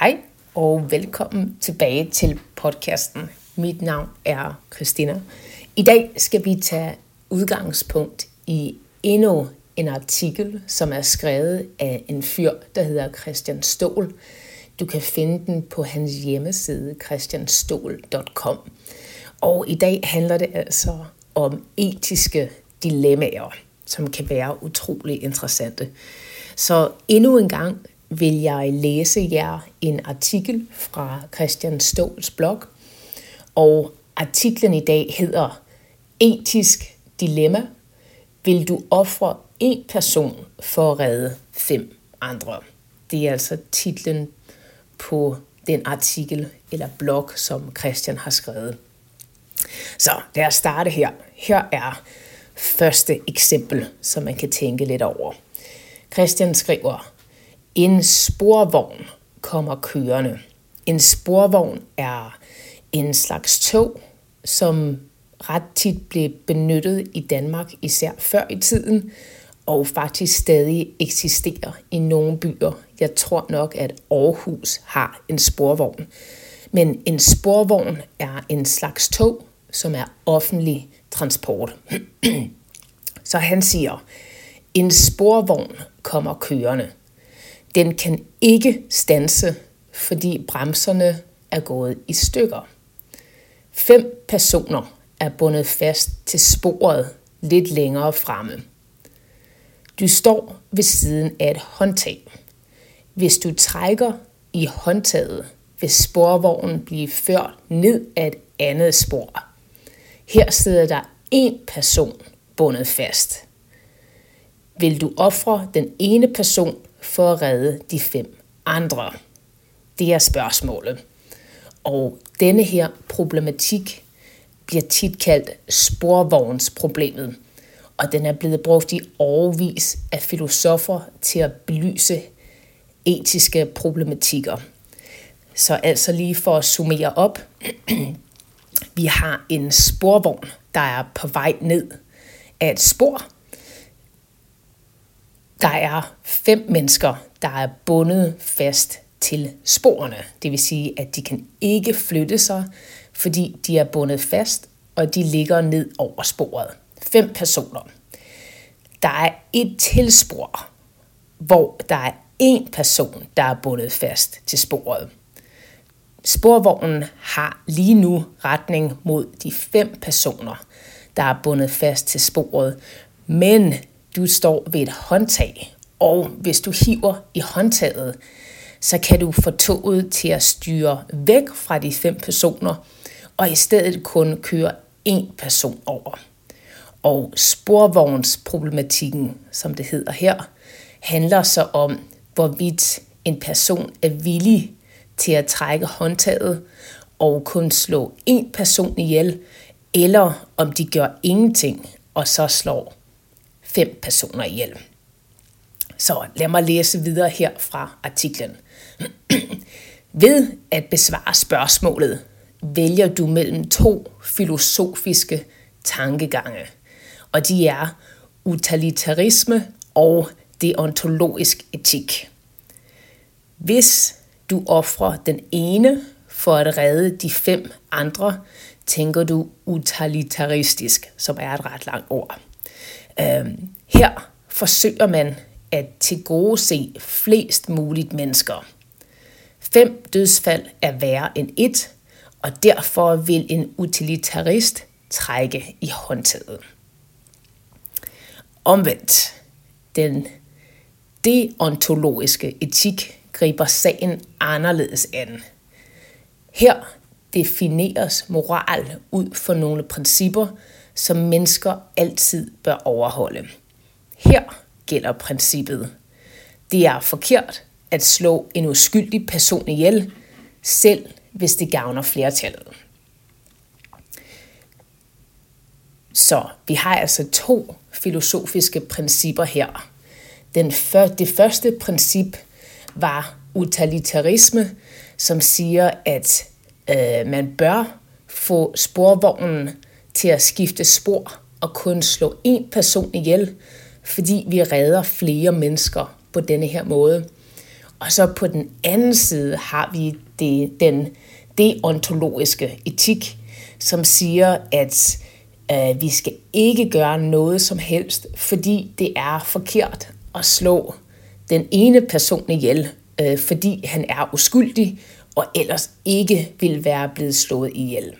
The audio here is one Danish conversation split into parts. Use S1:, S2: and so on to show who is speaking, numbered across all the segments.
S1: Hej og velkommen tilbage til podcasten. Mit navn er Christina. I dag skal vi tage udgangspunkt i endnu en artikel, som er skrevet af en fyr, der hedder Christian Stål. Du kan finde den på hans hjemmeside christianstol.com. Og i dag handler det altså om etiske dilemmaer, som kan være utrolig interessante. Så endnu en gang vil jeg læse jer en artikel fra Christian Ståls blog, og artiklen i dag hedder Etisk dilemma. Vil du ofre en person for at redde fem andre? Det er altså titlen på den artikel eller blog, som Christian har skrevet. Så lad os starte her. Her er første eksempel, som man kan tænke lidt over. Christian skriver, en sporvogn kommer kørende. En sporvogn er en slags tog, som ret tit blev benyttet i Danmark, især før i tiden, og faktisk stadig eksisterer i nogle byer. Jeg tror nok, at Aarhus har en sporvogn. Men en sporvogn er en slags tog, som er offentlig transport. Så han siger, en sporvogn kommer kørende. Den kan ikke stanse, fordi bremserne er gået i stykker. Fem personer er bundet fast til sporet lidt længere fremme. Du står ved siden af et håndtag. Hvis du trækker i håndtaget, vil sporvognen blive ført ned af et andet spor. Her sidder der en person bundet fast. Vil du ofre den ene person for at redde de fem andre? Det er spørgsmålet. Og denne her problematik bliver tit kaldt sporvognsproblemet, og den er blevet brugt i overvis af filosofer til at belyse etiske problematikker. Så altså lige for at summere op, vi har en sporvogn, der er på vej ned af et spor. Der er fem mennesker, der er bundet fast til sporene. Det vil sige, at de kan ikke flytte sig, fordi de er bundet fast, og de ligger ned over sporet. Fem personer. Der er et tilspor, hvor der er en person, der er bundet fast til sporet. Sporvognen har lige nu retning mod de fem personer, der er bundet fast til sporet, men du står ved et håndtag, og hvis du hiver i håndtaget, så kan du få toget til at styre væk fra de fem personer, og i stedet kun køre en person over. Og sporvognsproblematikken, som det hedder her, handler så om, hvorvidt en person er villig til at trække håndtaget og kun slå en person ihjel, eller om de gør ingenting og så slår fem personer ihjel. Så lad mig læse videre her fra artiklen. Ved at besvare spørgsmålet, vælger du mellem to filosofiske tankegange, og de er utilitarisme og deontologisk etik. Hvis du offrer den ene for at redde de fem andre, tænker du utilitaristisk, som er et ret langt ord. Øhm, her forsøger man at tilgodese flest muligt mennesker. Fem dødsfald er værre end et, og derfor vil en utilitarist trække i håndtaget. Omvendt, den deontologiske etik griber sagen anderledes an. Her defineres moral ud for nogle principper, som mennesker altid bør overholde. Her gælder princippet. Det er forkert at slå en uskyldig person ihjel, selv hvis det gavner flertallet. Så vi har altså to filosofiske principper her. Den før, det første princip var utilitarisme, som siger, at øh, man bør få sporvognen til at skifte spor og kun slå én person ihjel, fordi vi redder flere mennesker på denne her måde. Og så på den anden side har vi det, den deontologiske etik, som siger, at øh, vi skal ikke gøre noget som helst, fordi det er forkert at slå den ene person ihjel, øh, fordi han er uskyldig og ellers ikke vil være blevet slået ihjel.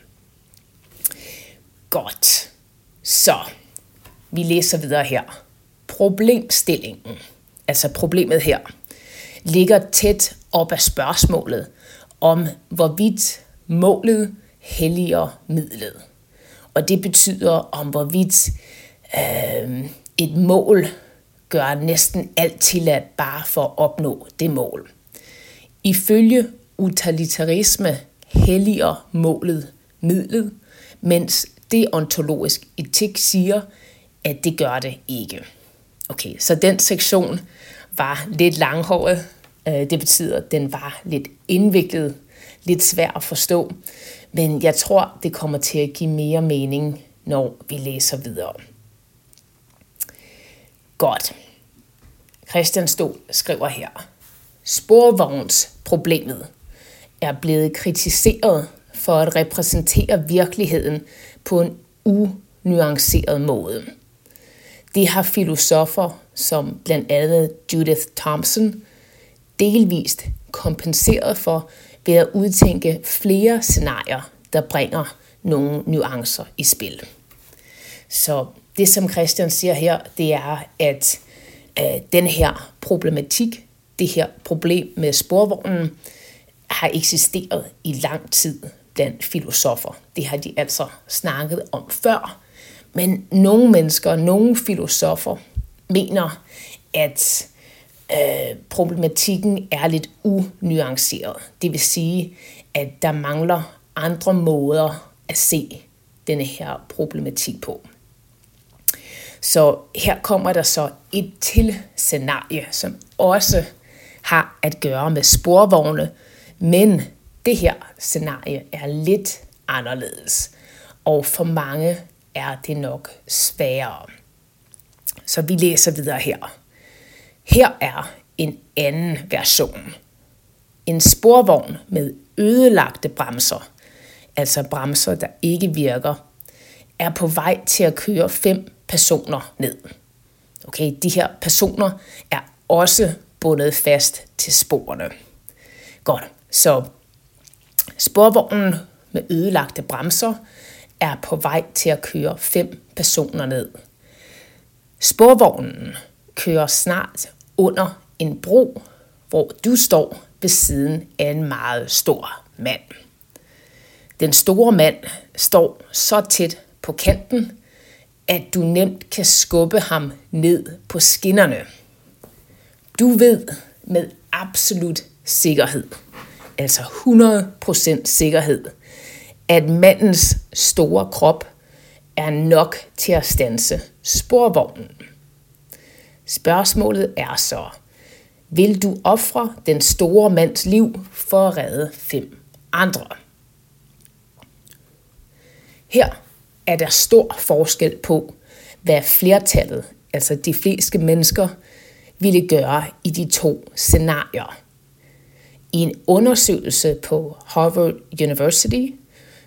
S1: Godt. Så, vi læser videre her. Problemstillingen, altså problemet her, ligger tæt op af spørgsmålet om, hvorvidt målet helliger midlet. Og det betyder om, hvorvidt øh, et mål gør næsten alt tilladt bare for at opnå det mål. Ifølge utilitarisme helliger målet midlet, mens deontologisk etik siger, at det gør det ikke. Okay, så den sektion var lidt langhåret. Øh, det betyder, at den var lidt indviklet, lidt svær at forstå. Men jeg tror, det kommer til at give mere mening, når vi læser videre. Godt. Christian Stol skriver her. Sporvognsproblemet er blevet kritiseret for at repræsentere virkeligheden på en unuanceret måde. Det har filosofer som blandt andet Judith Thompson delvist kompenseret for ved at udtænke flere scenarier, der bringer nogle nuancer i spil. Så det, som Christian siger her, det er, at øh, den her problematik, det her problem med sporvognen, har eksisteret i lang tid blandt filosofer. Det har de altså snakket om før. Men nogle mennesker, nogle filosofer mener, at øh, problematikken er lidt unuanceret. Det vil sige, at der mangler andre måder at se denne her problematik på. Så her kommer der så et til scenarie, som også har at gøre med sporvogne, men det her scenarie er lidt anderledes, og for mange er det nok sværere. Så vi læser videre her. Her er en anden version. En sporvogn med ødelagte bremser, altså bremser, der ikke virker, er på vej til at køre fem personer ned. Okay, de her personer er også bundet fast til sporene. Godt, så sporvognen med ødelagte bremser er på vej til at køre fem personer ned. Sporvognen kører snart under en bro, hvor du står ved siden af en meget stor mand. Den store mand står så tæt på kanten, at du nemt kan skubbe ham ned på skinnerne. Du ved med absolut sikkerhed, altså 100% sikkerhed, at mandens store krop er nok til at stanse sporvognen. Spørgsmålet er så, vil du ofre den store mands liv for at redde fem andre? Her er der stor forskel på, hvad flertallet, altså de fleste mennesker, ville gøre i de to scenarier. I en undersøgelse på Harvard University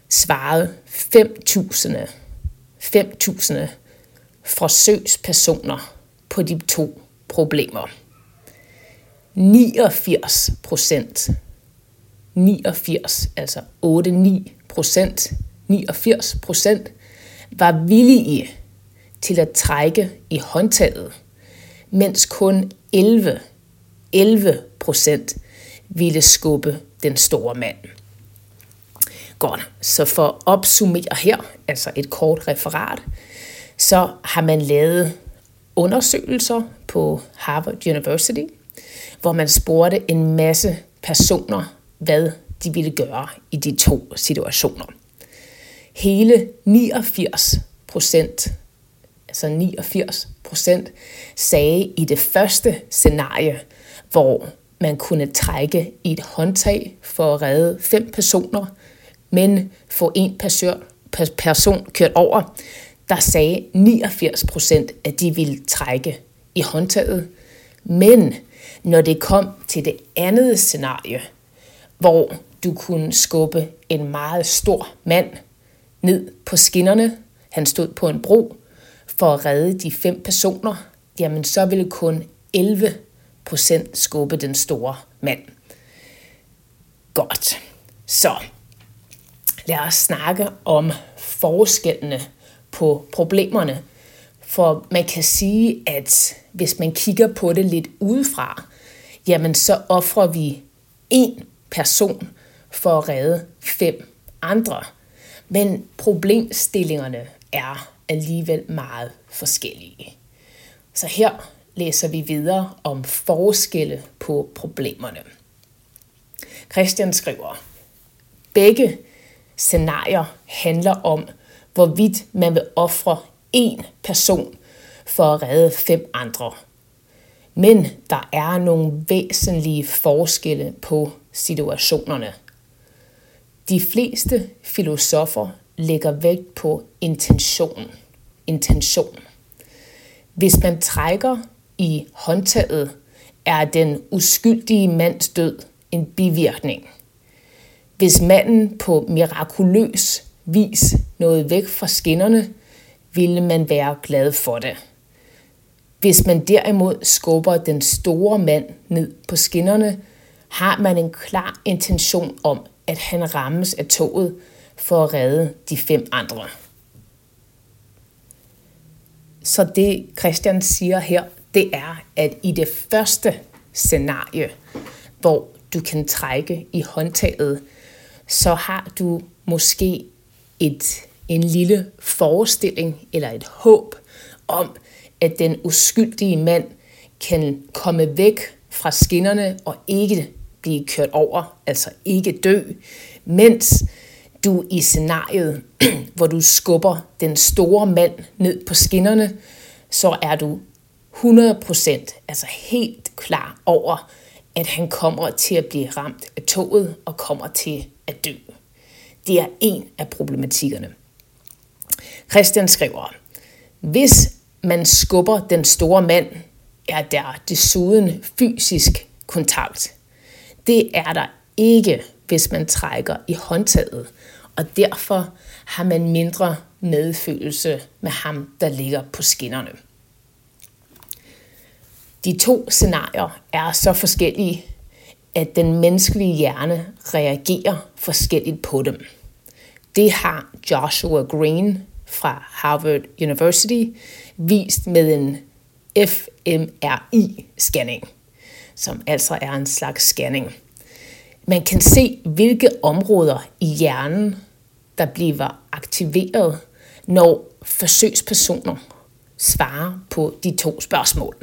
S1: svarede 5.000 5.000 forsøgspersoner på de to problemer. 89 procent, 89, altså 8-9 procent, 89 procent var villige til at trække i håndtaget, mens kun 11, 11 procent ville skubbe den store mand. Godt, så for at opsummere her, altså et kort referat, så har man lavet undersøgelser på Harvard University, hvor man spurgte en masse personer, hvad de ville gøre i de to situationer. Hele 89 procent, altså 89 procent, sagde i det første scenarie, hvor man kunne trække i et håndtag for at redde fem personer, men få en person, person kørt over, der sagde 89 procent, at de ville trække i håndtaget. Men når det kom til det andet scenarie, hvor du kunne skubbe en meget stor mand ned på skinnerne, han stod på en bro, for at redde de fem personer, jamen så ville kun 11 procent skubbe den store mand. Godt. Så lad os snakke om forskellene på problemerne. For man kan sige, at hvis man kigger på det lidt udefra, jamen så offrer vi en person for at redde fem andre. Men problemstillingerne er alligevel meget forskellige. Så her læser vi videre om forskelle på problemerne. Christian skriver, begge scenarier handler om, hvorvidt man vil ofre én person for at redde fem andre. Men der er nogle væsentlige forskelle på situationerne. De fleste filosofer lægger vægt på intention. intention. Hvis man trækker i håndtaget, er den uskyldige mands død en bivirkning. Hvis manden på mirakuløs vis nåede væk fra skinnerne, ville man være glad for det. Hvis man derimod skubber den store mand ned på skinnerne, har man en klar intention om, at han rammes af toget for at redde de fem andre. Så det Christian siger her, det er, at i det første scenarie, hvor du kan trække i håndtaget, så har du måske et, en lille forestilling eller et håb om, at den uskyldige mand kan komme væk fra skinnerne og ikke blive kørt over, altså ikke dø, mens du i scenariet, hvor du skubber den store mand ned på skinnerne, så er du 100% altså helt klar over, at han kommer til at blive ramt af toget og kommer til at dø. Det er en af problematikkerne. Christian skriver, hvis man skubber den store mand, er der desuden fysisk kontakt. Det er der ikke, hvis man trækker i håndtaget, og derfor har man mindre medfølelse med ham, der ligger på skinnerne. De to scenarier er så forskellige, at den menneskelige hjerne reagerer forskelligt på dem. Det har Joshua Green fra Harvard University vist med en fMRI-scanning, som altså er en slags scanning. Man kan se, hvilke områder i hjernen, der bliver aktiveret, når forsøgspersoner svarer på de to spørgsmål.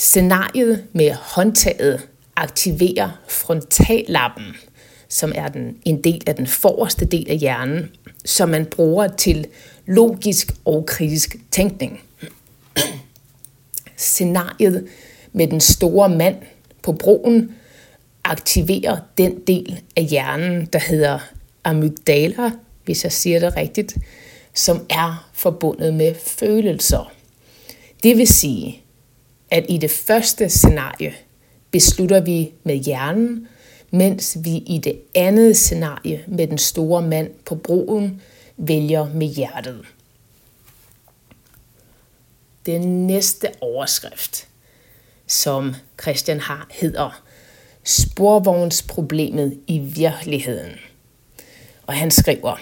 S1: Scenariet med håndtaget aktiverer frontallappen, som er den, en del af den forreste del af hjernen, som man bruger til logisk og kritisk tænkning. Scenariet med den store mand på broen aktiverer den del af hjernen, der hedder amygdala, hvis jeg siger det rigtigt, som er forbundet med følelser. Det vil sige, at i det første scenarie beslutter vi med hjernen, mens vi i det andet scenarie med den store mand på broen vælger med hjertet. Den næste overskrift, som Christian har, hedder Sporvognsproblemet i virkeligheden. Og han skriver,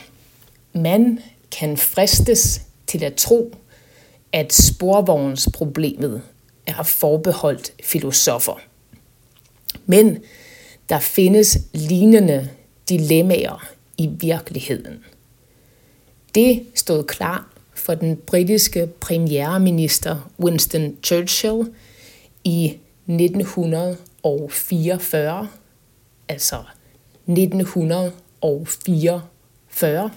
S1: man kan fristes til at tro, at sporvognsproblemet er forbeholdt filosofer. Men der findes lignende dilemmaer i virkeligheden. Det stod klart for den britiske premierminister Winston Churchill i 1944, altså 1944,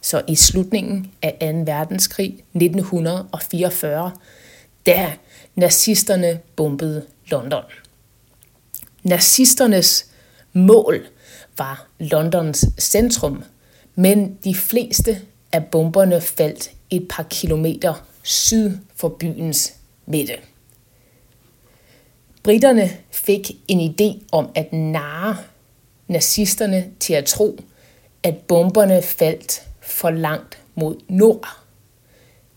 S1: så i slutningen af 2. verdenskrig 1944, der nazisterne bombede London. Nazisternes mål var Londons centrum, men de fleste af bomberne faldt et par kilometer syd for byens midte. Britterne fik en idé om at narre nazisterne til at tro, at bomberne faldt for langt mod nord.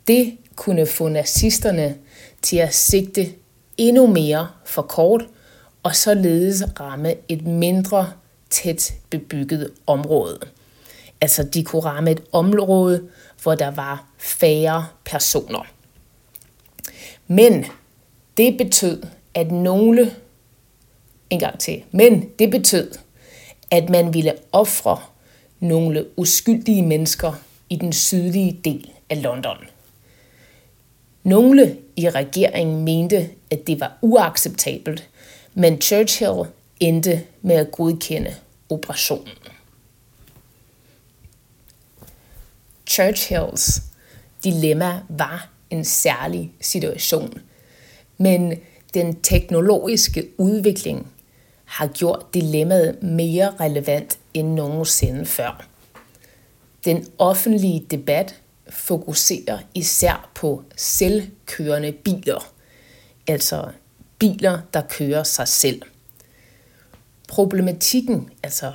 S1: Det kunne få nazisterne til at sigte endnu mere for kort og således ramme et mindre tæt bebygget område. Altså de kunne ramme et område, hvor der var færre personer. Men det betød, at nogle, en gang til, men det betød, at man ville ofre nogle uskyldige mennesker i den sydlige del af London. Nogle i regeringen mente, at det var uacceptabelt, men Churchill endte med at godkende operationen. Churchills dilemma var en særlig situation, men den teknologiske udvikling har gjort dilemmaet mere relevant end nogensinde før. Den offentlige debat fokuserer især på selvkørende biler, altså biler, der kører sig selv. Problematikken, altså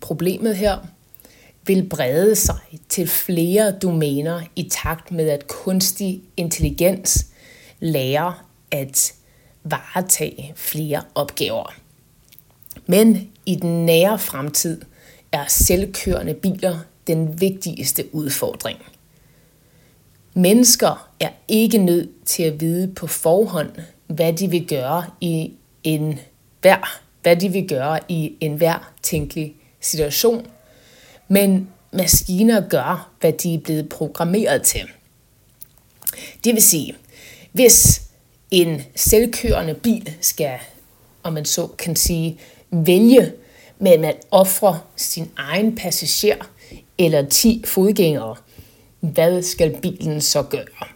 S1: problemet her, vil brede sig til flere domæner i takt med, at kunstig intelligens lærer at varetage flere opgaver. Men i den nære fremtid er selvkørende biler den vigtigste udfordring. Mennesker er ikke nødt til at vide på forhånd, hvad de vil gøre i en hver, hvad de vil gøre i enhver tænkelig situation, men maskiner gør, hvad de er blevet programmeret til. Det vil sige, hvis en selvkørende bil skal, om man så kan sige, vælge mellem at ofre sin egen passager eller 10 fodgængere, hvad skal bilen så gøre?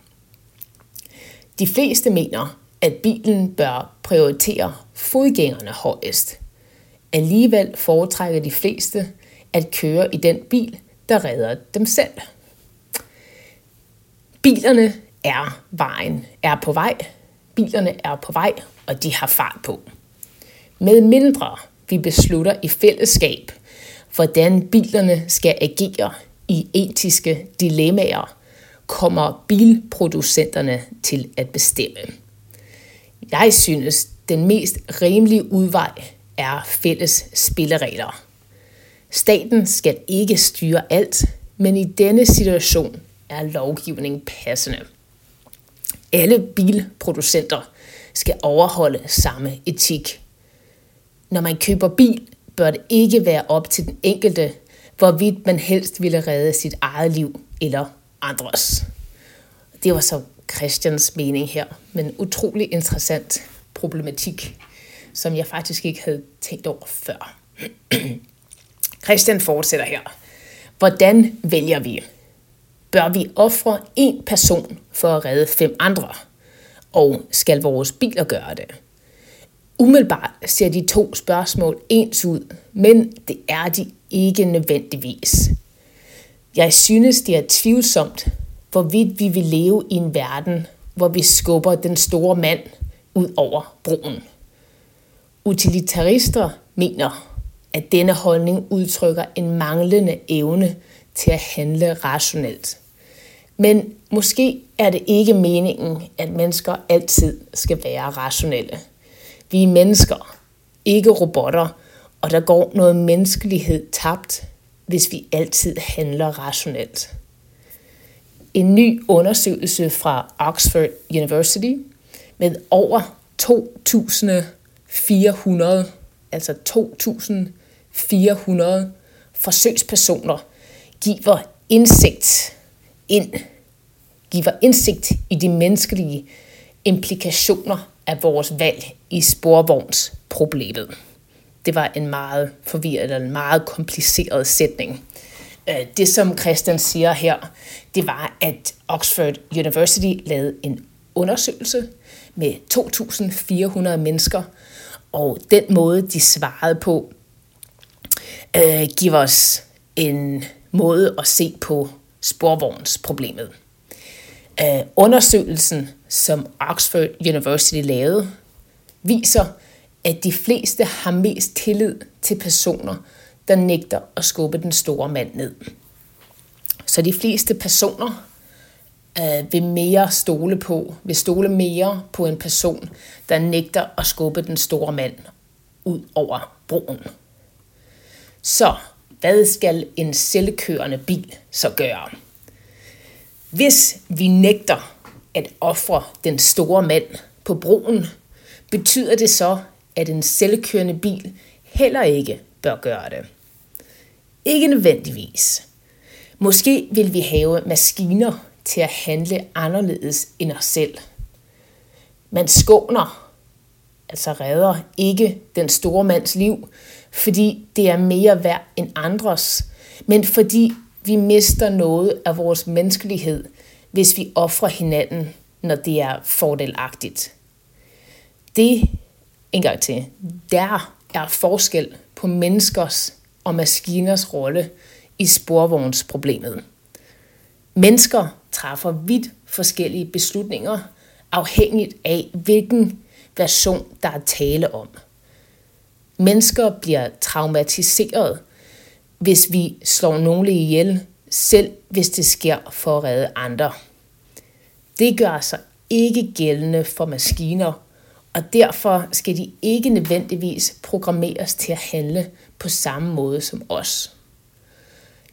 S1: De fleste mener, at bilen bør prioritere fodgængerne højest. Alligevel foretrækker de fleste at køre i den bil, der redder dem selv. Bilerne er vejen, er på vej. Bilerne er på vej, og de har fart på. Med mindre vi beslutter i fællesskab, hvordan bilerne skal agere i etiske dilemmaer, kommer bilproducenterne til at bestemme. Jeg synes, den mest rimelige udvej er fælles spilleregler. Staten skal ikke styre alt, men i denne situation er lovgivning passende. Alle bilproducenter skal overholde samme etik. Når man køber bil, bør det ikke være op til den enkelte, hvorvidt man helst ville redde sit eget liv eller andres. Det var så Christians mening her, men utrolig interessant problematik, som jeg faktisk ikke havde tænkt over før. Christian fortsætter her. Hvordan vælger vi? Bør vi ofre en person for at redde fem andre? Og skal vores biler gøre det? Umiddelbart ser de to spørgsmål ens ud, men det er de ikke nødvendigvis. Jeg synes, det er tvivlsomt, hvorvidt vi vil leve i en verden, hvor vi skubber den store mand ud over broen. Utilitarister mener, at denne holdning udtrykker en manglende evne til at handle rationelt. Men måske er det ikke meningen, at mennesker altid skal være rationelle. Vi er mennesker, ikke robotter, og der går noget menneskelighed tabt, hvis vi altid handler rationelt. En ny undersøgelse fra Oxford University med over 2.400, altså 2.400 forsøgspersoner, giver indsigt ind, giver indsigt i de menneskelige implikationer af vores valg i sporvognsproblemet. Det var en meget forvirret eller en meget kompliceret sætning. Øh, det, som Christian siger her, det var, at Oxford University lavede en undersøgelse med 2.400 mennesker, og den måde, de svarede på, øh, giver os en måde at se på sporvognsproblemet. Øh, undersøgelsen, som Oxford University lavede, viser, at de fleste har mest tillid til personer, der nægter at skubbe den store mand ned. Så de fleste personer øh, vil mere stole på, vil stole mere på en person, der nægter at skubbe den store mand ud over broen. Så hvad skal en selvkørende bil så gøre? Hvis vi nægter at ofre den store mand på broen, betyder det så, at en selvkørende bil heller ikke bør gøre det. Ikke nødvendigvis. Måske vil vi have maskiner til at handle anderledes end os selv. Man skåner, altså redder ikke den store mands liv, fordi det er mere værd end andres, men fordi vi mister noget af vores menneskelighed, hvis vi offrer hinanden, når det er fordelagtigt. Det, en gang til, der er forskel på menneskers og maskiners rolle i sporvognsproblemet. Mennesker træffer vidt forskellige beslutninger, afhængigt af hvilken version der er tale om. Mennesker bliver traumatiseret, hvis vi slår nogle ihjel, selv hvis det sker for at redde andre. Det gør sig ikke gældende for maskiner, og derfor skal de ikke nødvendigvis programmeres til at handle på samme måde som os.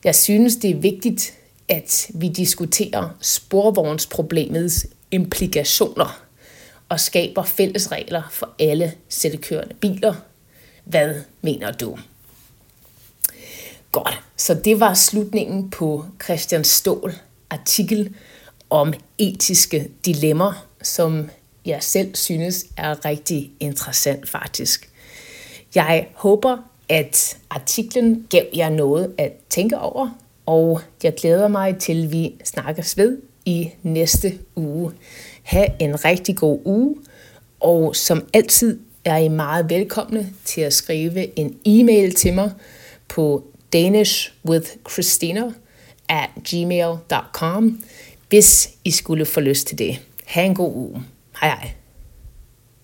S1: Jeg synes, det er vigtigt, at vi diskuterer sporvognsproblemets implikationer og skaber fælles regler for alle selvkørende biler. Hvad mener du? Godt, så det var slutningen på Christian Stål artikel om etiske dilemmaer, som jeg selv synes er rigtig interessant faktisk. Jeg håber, at artiklen gav jer noget at tænke over, og jeg glæder mig til, at vi snakkes ved i næste uge. Ha' en rigtig god uge, og som altid er I meget velkomne til at skrive en e-mail til mig på danishwithchristina at gmail.com, hvis I skulle få lyst til det. Ha' en god uge. Hej hej.